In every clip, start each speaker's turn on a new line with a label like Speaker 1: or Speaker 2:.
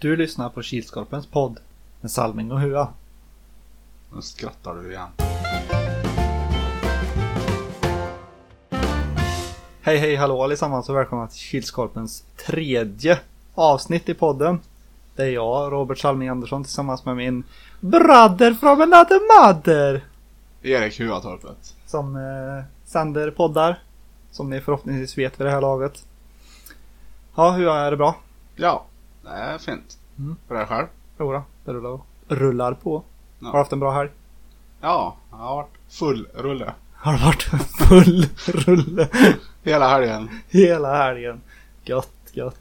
Speaker 1: Du lyssnar på Kilskorpens podd med Salming och Hua.
Speaker 2: Nu skrattar du igen.
Speaker 1: Hej hej hallå allesammans och välkomna till Kilskorpens tredje avsnitt i podden. Det är jag, Robert Salming Andersson tillsammans med min brother from another mother.
Speaker 2: Erik Huatorpet.
Speaker 1: Som eh, sänder poddar. Som ni förhoppningsvis vet vid det här laget. Ja, hur är det bra?
Speaker 2: Ja, det är fint.
Speaker 1: Mm.
Speaker 2: För dig själv?
Speaker 1: Jodå, det rullar, rullar på.
Speaker 2: Ja.
Speaker 1: Har du haft en bra helg?
Speaker 2: Ja, jag har varit full rulle.
Speaker 1: Har det varit full rulle
Speaker 2: Hela helgen.
Speaker 1: hela helgen? Gött, gött.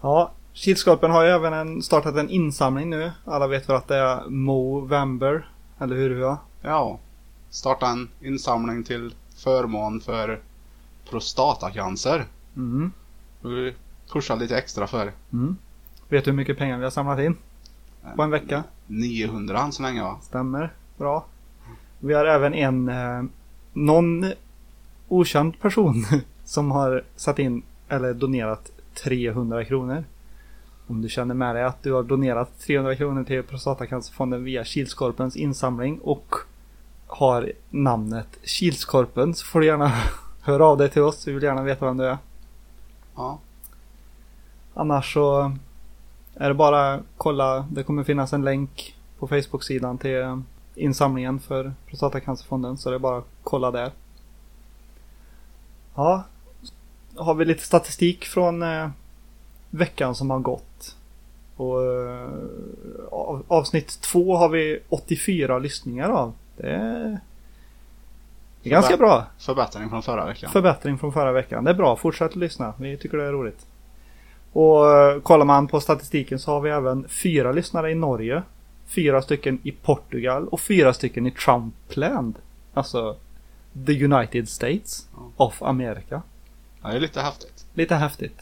Speaker 1: Ja, Kilskorpen har ju även en, startat en insamling nu. Alla vet väl att det är Movember. Eller hur Hua?
Speaker 2: Ja. Starta en insamling till förmån för prostatacancer.
Speaker 1: Mm.
Speaker 2: Vi pushar lite extra för.
Speaker 1: Mm. Vet du hur mycket pengar vi har samlat in? På en vecka?
Speaker 2: 900 än så länge va?
Speaker 1: Stämmer. Bra. Vi har även en eh, någon okänd person som har satt in eller donerat 300 kronor. Om du känner med dig att du har donerat 300 kronor till Prostatacancerfonden via Kilskorpens insamling och har namnet Kilskorpen så får du gärna höra av dig till oss. Vi vill gärna veta vem du är.
Speaker 2: Ja.
Speaker 1: Annars så är det bara kolla. Det kommer finnas en länk på Facebook-sidan till insamlingen för Prostatacancerfonden. Så det är bara att kolla där. Ja. Har vi lite statistik från eh, veckan som har gått. Och eh, av, avsnitt två har vi 84 lyssningar av. Det är, är ganska bra.
Speaker 2: Förbättring från förra veckan.
Speaker 1: Förbättring från förra veckan. Det är bra. Fortsätt att lyssna. Vi tycker det är roligt. Och eh, kollar man på statistiken så har vi även fyra lyssnare i Norge. Fyra stycken i Portugal och fyra stycken i Trumpland. Alltså The United States of America.
Speaker 2: Ja, det är lite häftigt.
Speaker 1: Lite häftigt.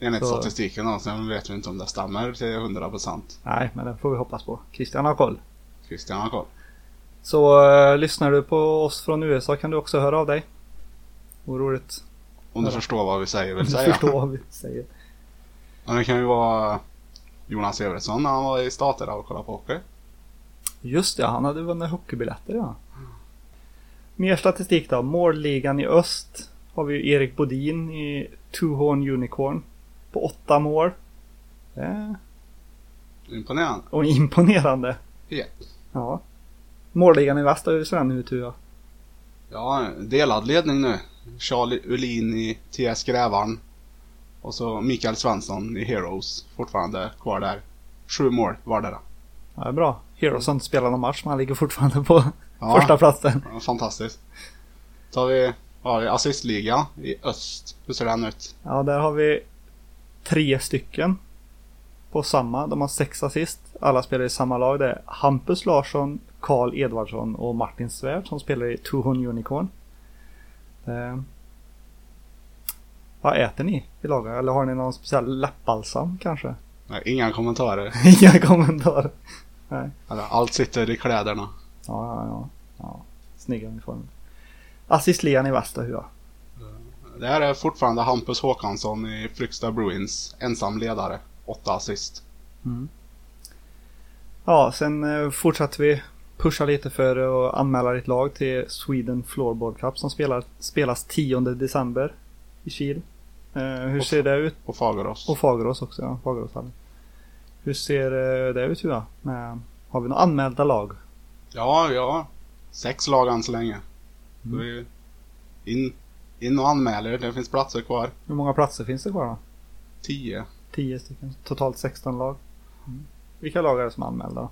Speaker 2: Enligt
Speaker 1: Så-
Speaker 2: statistiken då, sen vet vi inte om det stämmer till 100%.
Speaker 1: Nej, men det får vi hoppas på. Christian har koll.
Speaker 2: Christian har koll.
Speaker 1: Så eh, lyssnar du på oss från USA kan du också höra av dig. Vad roligt.
Speaker 2: Om du förstår vad vi säger vill
Speaker 1: Du
Speaker 2: säga.
Speaker 1: förstår vad vi säger.
Speaker 2: Ja, det kan ju vara Jonas Evertsson när han var i staterna och kollade på hockey.
Speaker 1: Just det, han hade vunnit hockeybiljetter ja. Mer statistik då. Målligan i öst har vi ju Erik Bodin i Two Horn Unicorn. På åtta mål. Det är
Speaker 2: Imponerande.
Speaker 1: och imponerande.
Speaker 2: Ja.
Speaker 1: Ja. Målligan i väst, hur ser den ut Tua?
Speaker 2: Ja, delad ledning nu. Charlie Ulin i TS Grävarn. Och så Mikael Svensson i Heroes. Fortfarande kvar där. Sju mål vardera.
Speaker 1: Ja, det är bra. Heroes har inte spelat någon match men han ligger fortfarande på
Speaker 2: Ja.
Speaker 1: första platsen.
Speaker 2: Fantastiskt. Så har vi, har vi assistliga i öst. Hur ser den ut?
Speaker 1: Ja, där har vi tre stycken. På samma. De har sex assist. Alla spelar i samma lag. Det är Hampus Larsson, Karl Edvardsson och Martin Svärd som spelar i Two Horn Unicorn. Vad äter ni i laget? Eller har ni någon speciell läppbalsam kanske?
Speaker 2: Nej, inga kommentarer.
Speaker 1: Inga kommentarer. Nej.
Speaker 2: Eller, allt sitter i kläderna.
Speaker 1: Ja, ja, ja. ja. Snygga uniformer. Assistligan i västra hur
Speaker 2: Det här är fortfarande Hampus Håkansson i Fryksta Bruins. Ensam ledare. Åtta assist.
Speaker 1: Ja, sen eh, fortsatte vi pusha lite för att anmäla ditt lag till Sweden Floorboard Cup som spelar, spelas 10 december i Kil. Eh, hur
Speaker 2: Och-
Speaker 1: ser det ut?
Speaker 2: Och Fagerås.
Speaker 1: Och Fagerås också, ja. Fageråshallen. Hur ser eh, det ut Hua? Med, har vi några anmälda lag?
Speaker 2: Ja, ja. Sex lag än så länge. Så vi in, in och anmäler. Det finns platser kvar.
Speaker 1: Hur många platser finns det kvar då?
Speaker 2: Tio.
Speaker 1: 10 stycken. Totalt 16 lag. Vilka lag är det som är anmälda?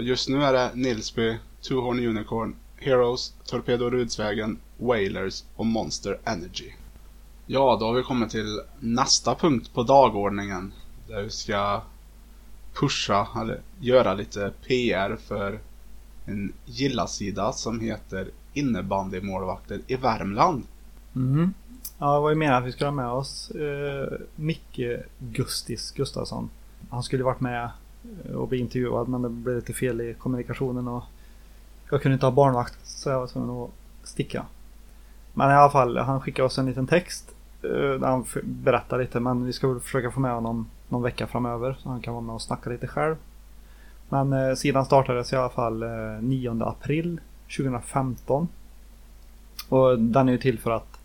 Speaker 2: Just nu är det Nilsby, Two Horn Unicorn, Heroes, Torpedo Rudsvägen, Whalers och Monster Energy. Ja, då har vi kommit till nästa punkt på dagordningen. Där vi ska pusha, eller göra lite PR för en gilla-sida som heter Innebandymålvakter i Värmland.
Speaker 1: Mm. Ja, det var ju meningen att vi skulle ha med oss eh, Micke Gustis Gustafsson. Han skulle varit med eh, och bli intervjuad men det blev lite fel i kommunikationen och jag kunde inte ha barnvakt så jag var tvungen att sticka. Men i alla fall, han skickade oss en liten text Eh, han berättar lite men vi ska väl försöka få med honom någon vecka framöver. Så han kan vara med och snacka lite själv. Men eh, sidan startades i alla fall eh, 9 april 2015. Och den är ju till för att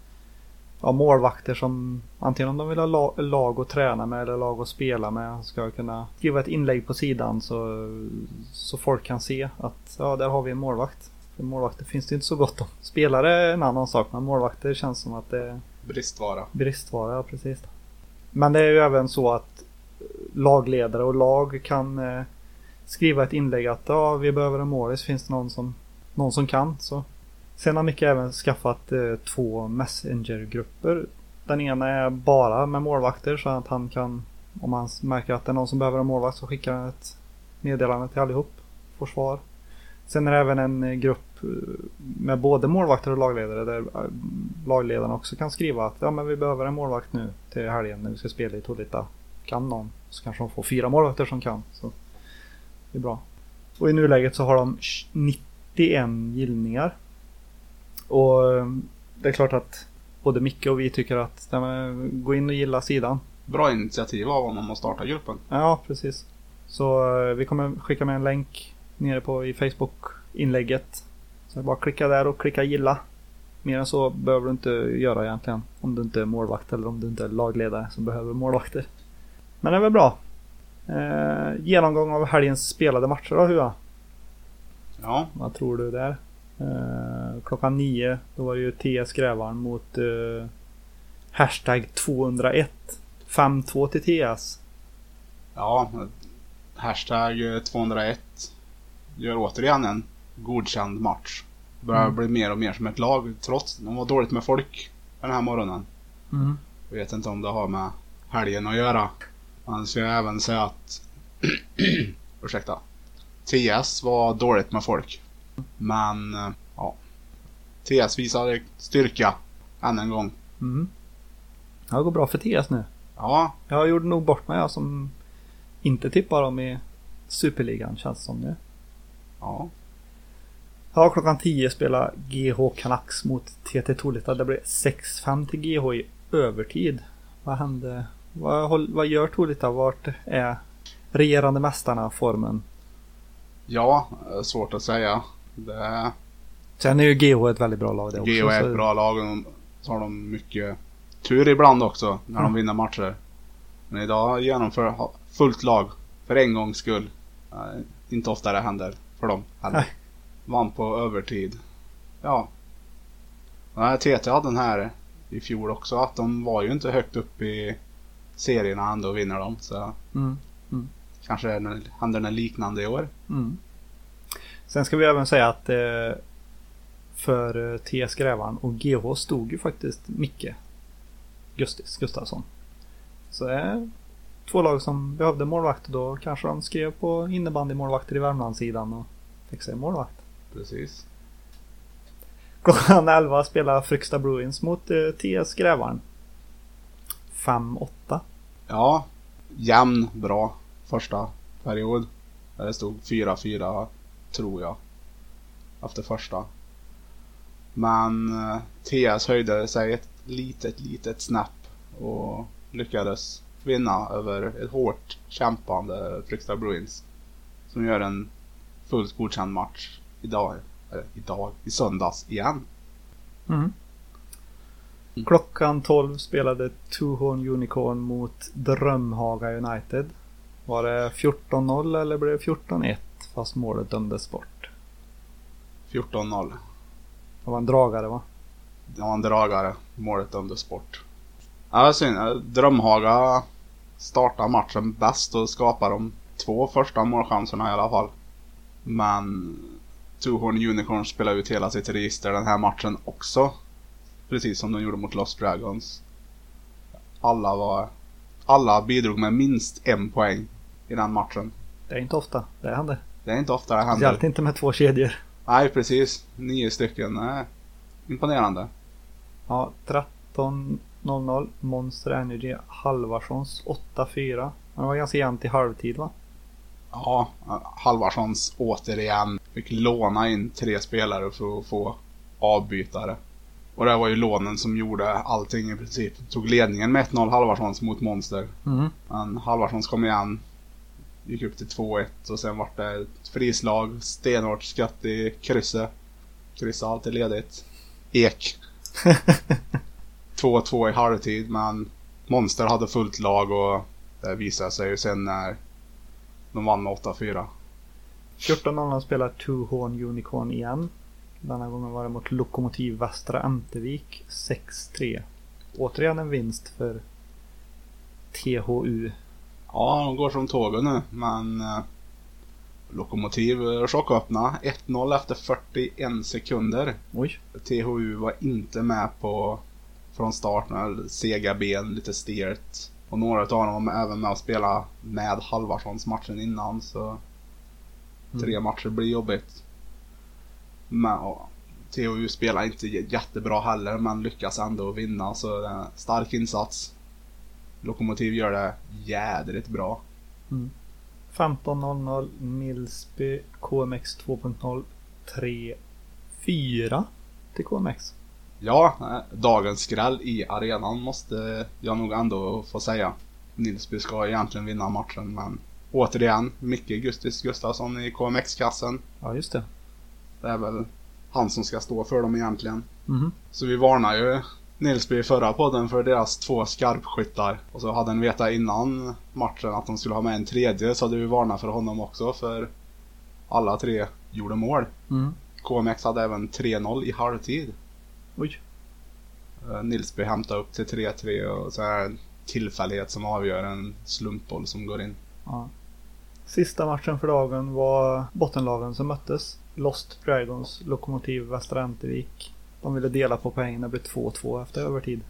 Speaker 1: ja, målvakter som antingen om de vill ha la lag att träna med eller lag att spela med ska kunna skriva ett inlägg på sidan så, så folk kan se att ja, där har vi en målvakt. För målvakter finns det inte så gott om. Spelare är en annan sak men målvakter känns som att det
Speaker 2: Bristvara.
Speaker 1: bristvara. Ja, precis. Men det är ju även så att lagledare och lag kan eh, skriva ett inlägg att ja, vi behöver en målis. Finns det någon som, någon som kan? Så. Sen har Micke även skaffat eh, två messengergrupper. Den ena är bara med målvakter så att han kan om han märker att det är någon som behöver en målvakt så skickar han ett meddelande till allihop. Får svar. Sen är det även en eh, grupp eh, med både målvakter och lagledare där eh, lagledarna också kan skriva att ja, men vi behöver en målvakt nu till helgen när vi ska spela i Tolita. Kan någon så kanske de får fyra målvakter som kan. Så det är bra. Och i nuläget så har de 91 gillningar. Och det är klart att både Micke och vi tycker att men, gå in och gilla sidan.
Speaker 2: Bra initiativ av honom att starta gruppen.
Speaker 1: Ja, precis. Så vi kommer skicka med en länk nere på i Facebook-inlägget. Så det är bara att klicka där och klicka gilla. Mer än så behöver du inte göra egentligen. Om du inte är målvakt eller om du inte är lagledare som behöver målvakter. Men det är väl bra. Eh, genomgång av helgens spelade matcher då Hua?
Speaker 2: Ja,
Speaker 1: Vad tror du där? Eh, klockan nio då var det ju TS Grävaren mot eh, Hashtag 201. 5-2 till TS.
Speaker 2: ja. Hashtag eh, 201 gör återigen en godkänd match. Börjar
Speaker 1: Mm.
Speaker 2: bli mer och mer som ett lag trots de var dåligt med folk den här morgonen.
Speaker 1: Mm.
Speaker 2: Jag vet inte om det har med helgen att göra. Man ska även säga att ursäkta. TS var dåligt med folk. Men eh, ja. TS visade styrka än en gång.
Speaker 1: Mm. Ja, det går bra för TS nu.
Speaker 2: Ja,
Speaker 1: Jag gjorde nog bort mig jag som inte tippar dem i Superligan känns som nu.
Speaker 2: Ja.
Speaker 1: Ja, klockan 10 spelar GH Canucks mot TT Tolita. Det blev 6-5 till GH i övertid. Vad hände? Vad, vad gör Tolita? Vart är regerande mästarna formen?
Speaker 2: Ja, svårt att säga. Det,
Speaker 1: Sen är ju GH ett väldigt bra lag det också.
Speaker 2: GO är
Speaker 1: så-
Speaker 2: ett bra lag och så har de mycket tur ibland också när de
Speaker 1: Mm.
Speaker 2: vinner matcher. Men idag genomför fullt lag för en gångs skull. Inte ofta det händer för dem heller.
Speaker 1: Nej.
Speaker 2: Vann på övertid. Ja. Nej, TT hade den här i fjol också att de var ju inte högt upp i serierna ändå vinner de. Så
Speaker 1: Mm.
Speaker 2: kanske är det- händer det liknande i år.
Speaker 1: Mm. Sen ska vi även säga att eh, för eh, TS Grävaren och GH stod ju faktiskt Micke Gustis Gustafsson. Så det är två lag som behövde målvakt och då kanske de skrev på innebandymålvakter i Värmlandssidan och fick en målvakt.
Speaker 2: Precis.
Speaker 1: Klockan 11 spelar Fryksta Bruins mot eh, TS Grävaren. 5-8.
Speaker 2: Ja, jämn, bra första period. Där det stod 4-4 tror jag. Efter första. Men eh, TS höjde sig ett litet, litet snäpp och lyckades vinna över ett hårt kämpande Fryksta Bruins. Som gör en fullt godkänd match idag. Eller idag, i söndags igen.
Speaker 1: Mm. Klockan 12 spelade Two Horn Unicorn mot Drömhaga United. Var det 14-0 eller blev det 14-1 fast målet dömdes bort?
Speaker 2: 14-0.
Speaker 1: Det var en dragare va?
Speaker 2: Det var en dragare. Målet dömdes bort. Ja, synd. Drömhaga startar matchen bäst och skapar de två första målchanserna i alla fall. Men Tuhorn Unicorn spelar ut hela sitt register den här matchen också. Precis som de gjorde mot Lost Dragons. Alla var... Alla bidrog med minst en poäng i den matchen.
Speaker 1: Det är inte ofta det händer.
Speaker 2: Det är inte ofta det händer.
Speaker 1: Speciellt inte med två kedjor.
Speaker 2: Nej, precis. Nio stycken. Nej. Imponerande.
Speaker 1: Ja, 13-0-0. Monster Energy Halvarssons 8-4. Det var ganska jämnt i halvtid va?
Speaker 2: Ja, Halvarssons återigen fick låna in tre spelare för att få avbytare. Och det var ju lånen som gjorde allting i princip. Tog ledningen med 1-0 Halvarssons mot Monster.
Speaker 1: Mm.
Speaker 2: Men Halvarssons kom igen. Gick upp till 2-1 och sen vart det ett frislag. Stenhårt skott i krysset. Krysset alltid ledigt. Ek. 2-2 i halvtid men Monster hade fullt lag och det visade sig ju sen när de vann med 8-4.
Speaker 1: 14.00 spelar Two Horn Unicorn igen. Denna gången var det mot Lokomotiv Västra Ämtervik 6-3. Återigen en vinst för THU.
Speaker 2: Ja, de går som tåget nu men eh, Lokomotiv chocköppna 1-0 efter 41 sekunder.
Speaker 1: Oj.
Speaker 2: THU var inte med på från start med sega ben, lite stelt. Och några av dem även med och spela med Halvarssons matchen innan så tre
Speaker 1: Mm.
Speaker 2: matcher blir jobbigt. Men THU spelar inte jättebra heller men lyckas ändå vinna så det är en stark insats. Lokomotiv gör det jädrigt bra.
Speaker 1: 15.00 Millsby KMX 2.0 3-4 till KMX.
Speaker 2: Ja, eh, dagens skräll i arenan måste jag nog ändå få säga. Nilsby ska egentligen vinna matchen men återigen, Micke Gustis Gustafsson i KMX-kassen.
Speaker 1: Ja, just det.
Speaker 2: Det är väl han som ska stå för dem egentligen.
Speaker 1: Mhm.
Speaker 2: Så vi varnar ju Nilsby i förra podden för deras två skarpskyttar. Och så hade en vetat innan matchen att de skulle ha med en tredje så hade vi varnat för honom också för alla tre gjorde mål.
Speaker 1: Mm.
Speaker 2: KMX hade även 3-0 i halvtid.
Speaker 1: Oj.
Speaker 2: Eh, Nilsby hämtade upp till 3-3 och så är det en tillfällighet som avgör en slumpboll som går in.
Speaker 1: Ja. Sista matchen för dagen var bottenlagen som möttes. Lost Dragons, Lokomotiv Västra Ämtervik. De ville dela på poängen, det blev 2-2 efter övertid.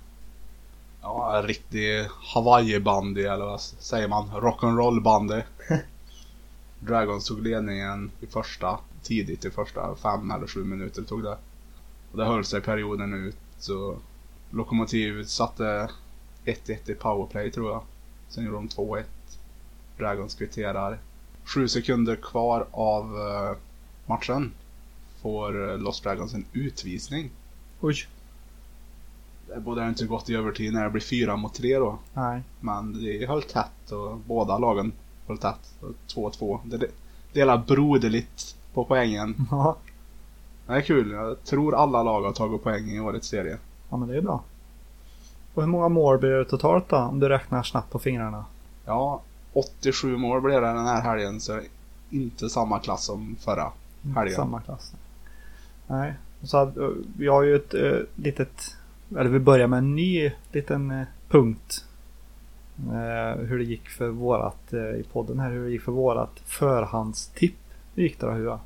Speaker 2: Ja, riktig Hawaii-bandy eller vad säger man? Rock'n'roll bandy. Dragons tog ledningen i första, tidigt i första fem eller sju minuter tog det. Och det höll sig perioden ut så Lokomotiv satte 1-1 i powerplay tror jag. Sen gjorde de 2-1. Dragons kvitterar. Sju sekunder kvar av eh, matchen. Får eh, Lost Dragons en utvisning.
Speaker 1: Oj.
Speaker 2: Det borde inte gått i övertid när det blir fyra mot tre då.
Speaker 1: Nej.
Speaker 2: Men det höll tätt och båda lagen höll tätt. 2-2. Det det delar broderligt på poängen.
Speaker 1: Ja.
Speaker 2: Det är kul. Jag tror alla lag har tagit poäng i årets serie.
Speaker 1: ja, men det är bra. Och hur många mål blir det totalt då? Om du räknar snabbt på fingrarna.
Speaker 2: Ja, 87 mål blev det den här helgen så inte samma klass som förra. Helgen.
Speaker 1: Samma klass. Nej. Så att, eh, vi har ju ett eh, litet, eller vi börjar med en ny liten eh, punkt. Eh, hur det gick för vårat, i podden här, hur det gick för vårat förhandstipp. Hur gick det då Hua?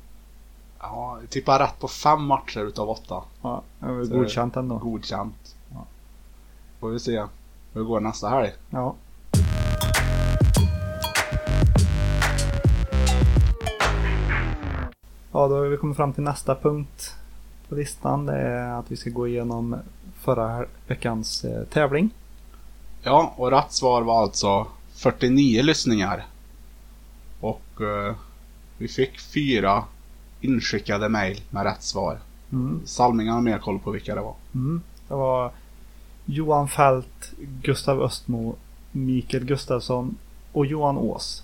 Speaker 2: Ja, jag tippar rätt på fem matcher utav åtta.
Speaker 1: Ja, det var
Speaker 2: Så-
Speaker 1: godkänt ändå.
Speaker 2: Godkänt.
Speaker 1: Ja.
Speaker 2: Får vi se hur det går nästa helg.
Speaker 1: Ja. Ja, då har vi kommit fram till nästa punkt på listan. Det är att vi ska gå igenom förra veckans eh, tävling.
Speaker 2: Ja, och rätt svar var alltså 49 lyssningar. Och eh, vi fick fyra inskickade mejl med rätt svar.
Speaker 1: Mm.
Speaker 2: Salmingen har mer koll på vilka det var.
Speaker 1: Mm. Det var Johan Fält, Gustav Östmo, Mikael Gustafsson och Johan Ås.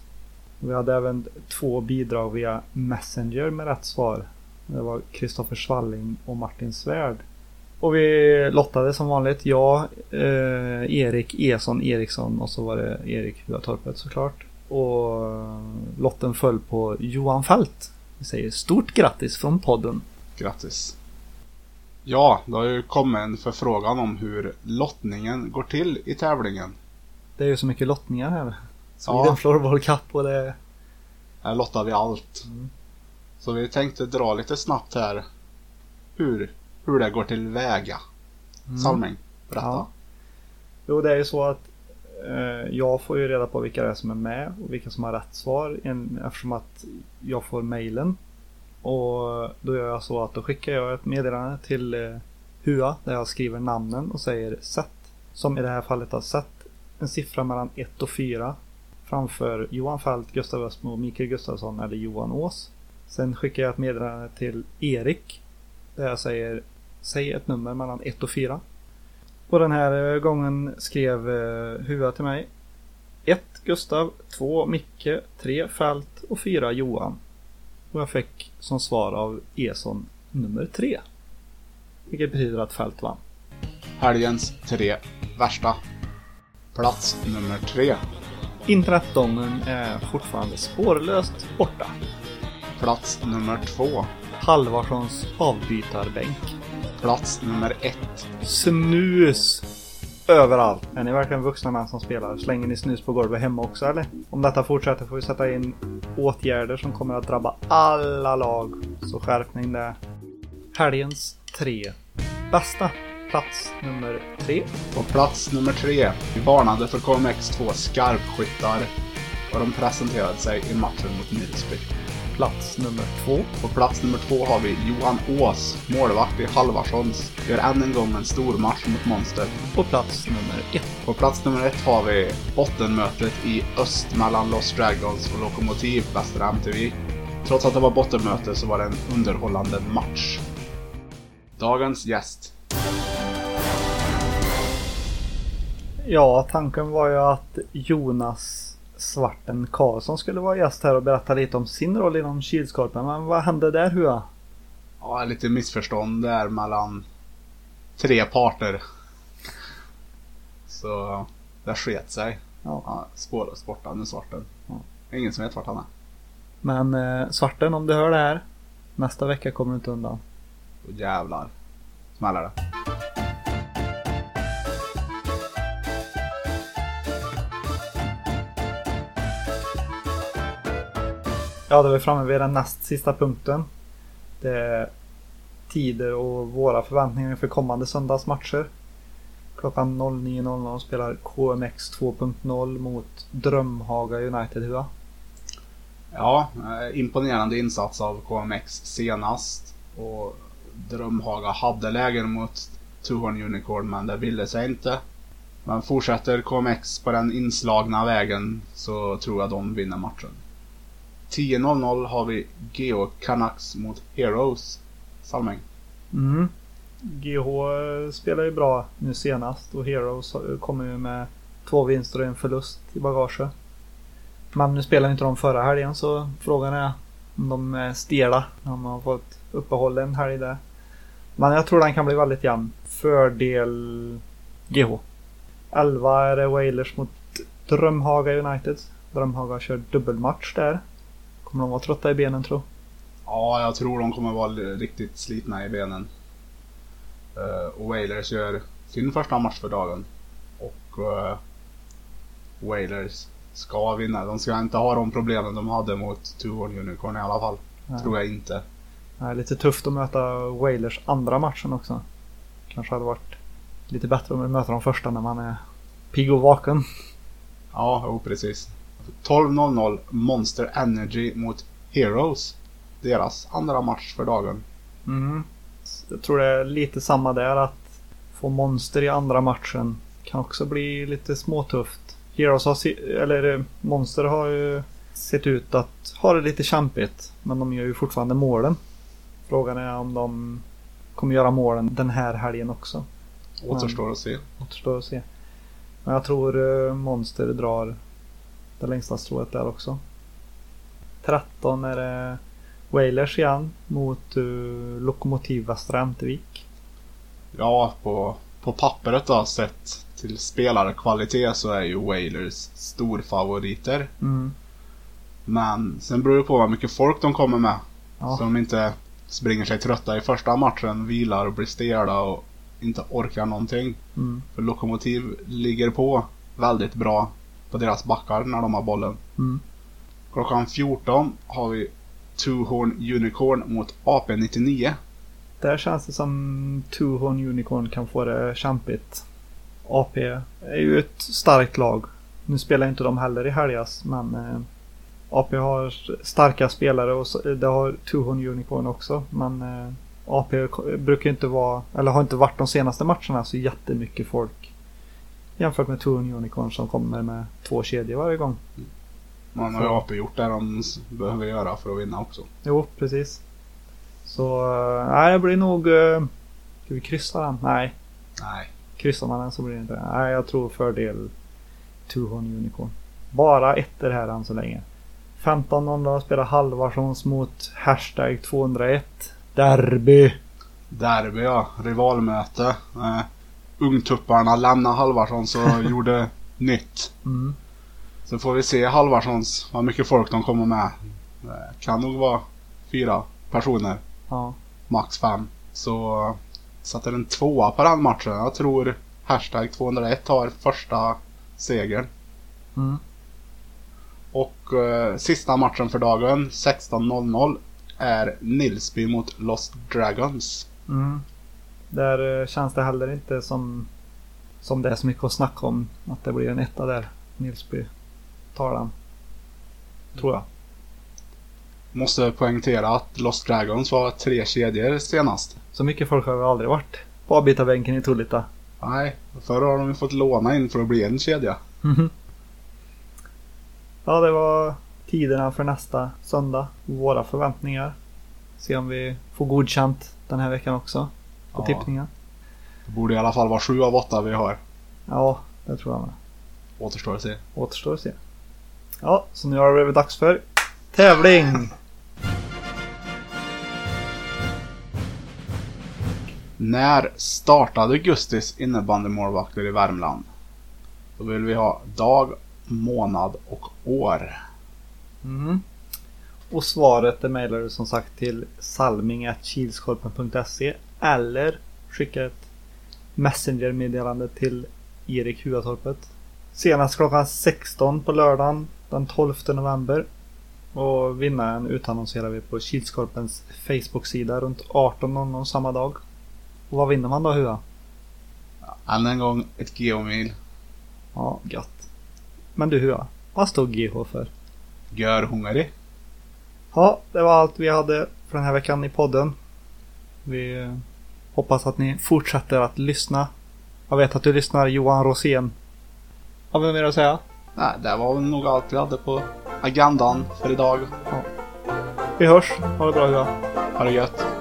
Speaker 1: Vi hade även två bidrag via Messenger med rätt svar. Det var Kristoffer Svalling och Martin Svärd. Och vi lottade som vanligt. Jag, eh, Erik Eson Eriksson och så var det Erik Huatorpet såklart. Och lotten föll på Johan Fält. Vi säger stort grattis från podden.
Speaker 2: Grattis! Ja, det har ju kommit en förfrågan om hur lottningen går till i tävlingen.
Speaker 1: Det är ju så mycket lottningar här.
Speaker 2: Ja.
Speaker 1: Sweden Floorball Cup och det...
Speaker 2: Här lottar vi allt.
Speaker 1: Mm.
Speaker 2: Så vi tänkte dra lite snabbt här hur, hur det går till väga. Salming, berätta.
Speaker 1: Mm. Ja. Jo, det är ju så att Eh, jag får ju reda på vilka det är som är med och vilka som har rätt svar eftersom att jag får mejlen. Och då gör jag så att då skickar jag ett meddelande till eh, HUA där jag skriver namnen och säger sätt. Som i det här fallet har sett en siffra mellan 1 och 4 framför Johan Fält, Gustav Östmo, Mikael Gustafsson eller Johan Ås. Sen skickar jag ett meddelande till Erik där jag säger Säg ett nummer mellan 1 och 4. Och den här eh, gången skrev eh, Hua till mig. 1 Gustav, 2 Micke, 3 Fält och 4 Johan. Och jag fick som svar av Eson nummer 3. Vilket betyder att Fält vann.
Speaker 2: Helgens tre värsta. Plats nummer tre.
Speaker 1: Internetdongen är fortfarande spårlöst borta.
Speaker 2: Plats nummer två.
Speaker 1: Halvarssons avbytarbänk.
Speaker 2: Plats nummer ett.
Speaker 1: Snus! Överallt. Är ni verkligen vuxna män som spelar? Slänger ni snus på golvet hemma också eller? Om detta fortsätter får vi sätta in åtgärder som kommer att drabba alla lag. Så skärpning där. Helgens tre bästa. Plats nummer tre.
Speaker 2: På plats nummer tre. Vi varnade för KMX2 skarpskyttar och de presenterade sig i matchen mot Nilsby.
Speaker 1: Plats nummer två.
Speaker 2: På plats nummer två har vi Johan Ås, målvakt i Halvarssons. Gör än en gång en stor match mot Monster.
Speaker 1: På plats nummer ett.
Speaker 2: På plats nummer ett har vi bottenmötet i öst mellan Lost Dragons och Lokomotiv Västra MTV. Trots att det var bottenmöte så var det en underhållande match. Dagens gäst.
Speaker 1: Ja, tanken var ju att Jonas Svarten Karlsson skulle vara gäst här och berätta lite om sin roll inom Kilskorpen. Men vad hände där Hua?
Speaker 2: Ja, lite missförstånd där mellan tre parter. Så det sket sig.
Speaker 1: Ja.
Speaker 2: Ja, spårlöst borta nu Svarten.
Speaker 1: Ja.
Speaker 2: Ingen som vet vart han är.
Speaker 1: Men eh, Svarten, om du hör det här. Nästa vecka kommer du inte undan.
Speaker 2: Och jävlar smäller det.
Speaker 1: Ja, då är vi framme vid den näst sista punkten. Det är tider och våra förväntningar inför kommande söndagsmatcher. Klockan 09.00 spelar KMX 2.0 mot Drömhaga United Hua.
Speaker 2: Ja, eh, imponerande insats av KMX senast. Och Drömhaga hade lägen mot Tuhorn Unicorn men det ville sig inte. Men fortsätter KMX på den inslagna vägen så tror jag de vinner matchen. 10.00 har vi GH Canucks mot Heroes. Salming.
Speaker 1: Mm. GH eh, spelar ju bra nu senast och Heroes kommer ju med två vinster och en förlust i bagaget. Men nu spelar inte de förra helgen så frågan är om de är stela. Om de har fått uppehåll en helg där. Men jag tror den kan bli väldigt jämn. Fördel GH. 11 är det Wailers mot Drömhaga United. Drömhaga kör dubbelmatch där. Kommer de vara trötta i benen tro?
Speaker 2: Ja, jag tror de kommer vara riktigt slitna i benen. Uh, och Wailers gör sin första match för dagen. Och uh, Wailers ska vinna. De ska inte ha de problemen de hade mot Tuhorn Unicorn i alla fall.
Speaker 1: Nej.
Speaker 2: Tror jag inte.
Speaker 1: Är lite tufft att möta Wailers andra matchen också. Kanske hade varit lite bättre om vi möter de första när man är pigg och vaken.
Speaker 2: Ja, jo precis. 12.00 Monster Energy mot Heroes. Deras andra match för dagen.
Speaker 1: Mm. Jag tror det är lite samma där att få monster i andra matchen kan också bli lite småtufft. Heroes har, eller eh, Monster har ju sett ut att ha det lite kämpigt. Men de gör ju fortfarande målen. Frågan är om de kommer göra målen den här helgen också.
Speaker 2: Återstår att se.
Speaker 1: Återstår att se. Men jag tror eh, Monster drar det längsta strået där också. 13 är det Wailers igen mot uh, Lokomotiv Västra Ämtervik.
Speaker 2: Ja, på, på pappret då sett till spelarkvalitet så är ju Wailers storfavoriter.
Speaker 1: Mm.
Speaker 2: Men sen beror det på vad mycket folk de kommer med.
Speaker 1: Ja.
Speaker 2: Så de inte springer sig trötta i första matchen, vilar och blir stela och inte orkar någonting.
Speaker 1: Mm.
Speaker 2: För Lokomotiv ligger på väldigt bra på deras backar när de har bollen.
Speaker 1: Mm.
Speaker 2: Klockan 14 har vi Two Horn Unicorn mot AP99.
Speaker 1: Där känns det som Two Horn Unicorn kan få det kämpigt. AP är ju ett starkt lag. Nu spelar inte de heller i helgas men eh, AP har starka spelare och så, det har Two Horn Unicorn också. Men eh, AP brukar inte vara, eller har inte varit de senaste matcherna så jättemycket folk. Jämfört med Two Horn Unicorn som kommer med två kedjor varje gång.
Speaker 2: Man har ju AP gjort det de behöver göra för att vinna också.
Speaker 1: Jo, precis. Så eh, nej, det blir nog eh, Ska vi kryssa den? Nej.
Speaker 2: Nej.
Speaker 1: Kryssar man den så blir det inte. Nej, jag tror fördel Tuhon Unicorn. Bara ettor här än så länge. 15.00 spelar halvversions mot hashtag 201. Derby.
Speaker 2: Derby ja, rivalmöte. Eh, ungtupparna lämnade Halvarssons och gjorde nytt.
Speaker 1: Mm.
Speaker 2: Så får vi se Halvarssons, vad mycket folk de kommer med. Eh, kan nog vara fyra personer,
Speaker 1: Ja.
Speaker 2: max fem. Så satte en tvåa på den matchen. Jag tror hashtag 201 tar första segern.
Speaker 1: Mm.
Speaker 2: Och eh, sista matchen för dagen, 16.00, är Nilsby mot Lost Dragons.
Speaker 1: Mm. Där eh, känns det heller inte som, som det är så mycket att snacka om. Att det blir en etta där. Nilsby tar den. Tror jag.
Speaker 2: Måste poängtera att Lost Dragons var tre kedjor senast.
Speaker 1: Så mycket folk har väl aldrig varit på avbytarbänken i Tullita.
Speaker 2: Nej, förr har de fått låna in för att bli en kedja.
Speaker 1: Mhm. Ja, det var tiderna för nästa söndag. Våra förväntningar. Se om vi får godkänt den här veckan också. På
Speaker 2: Ja.
Speaker 1: tippningen.
Speaker 2: Det borde i alla fall vara sju av åtta vi har.
Speaker 1: Ja, det tror jag med.
Speaker 2: Återstår att se.
Speaker 1: Återstår att se. Ja, så nu har det blivit dags för tävling!
Speaker 2: När startade Gustis innebandymålvakter i Värmland? Då vill vi ha dag, månad och år.
Speaker 1: Mhm. Och svaret det mejlar du som sagt till salming.kilskorpen.se eller skicka ett messengermeddelande till Erik Huatorpet. Senast klockan 16 på lördagen den 12 november. Och vinnaren utannonserar vi på Kilskorpens Facebook-sida runt 18.00 samma dag. Och vad vinner man då Hua?
Speaker 2: Än en gång ett geomil.
Speaker 1: Ja, gött. Men du Hua, vad står GH för?
Speaker 2: Görhungrig.
Speaker 1: Ja, det var allt vi hade för den här veckan i podden. Vi hoppas att ni fortsätter att lyssna. Jag vet att du lyssnar Johan Rosén. Har vi mer att säga?
Speaker 2: Nej, det var väl nog allt vi hade på agendan för idag.
Speaker 1: Vi hörs. Ha det bra Hua.
Speaker 2: Ha det gött.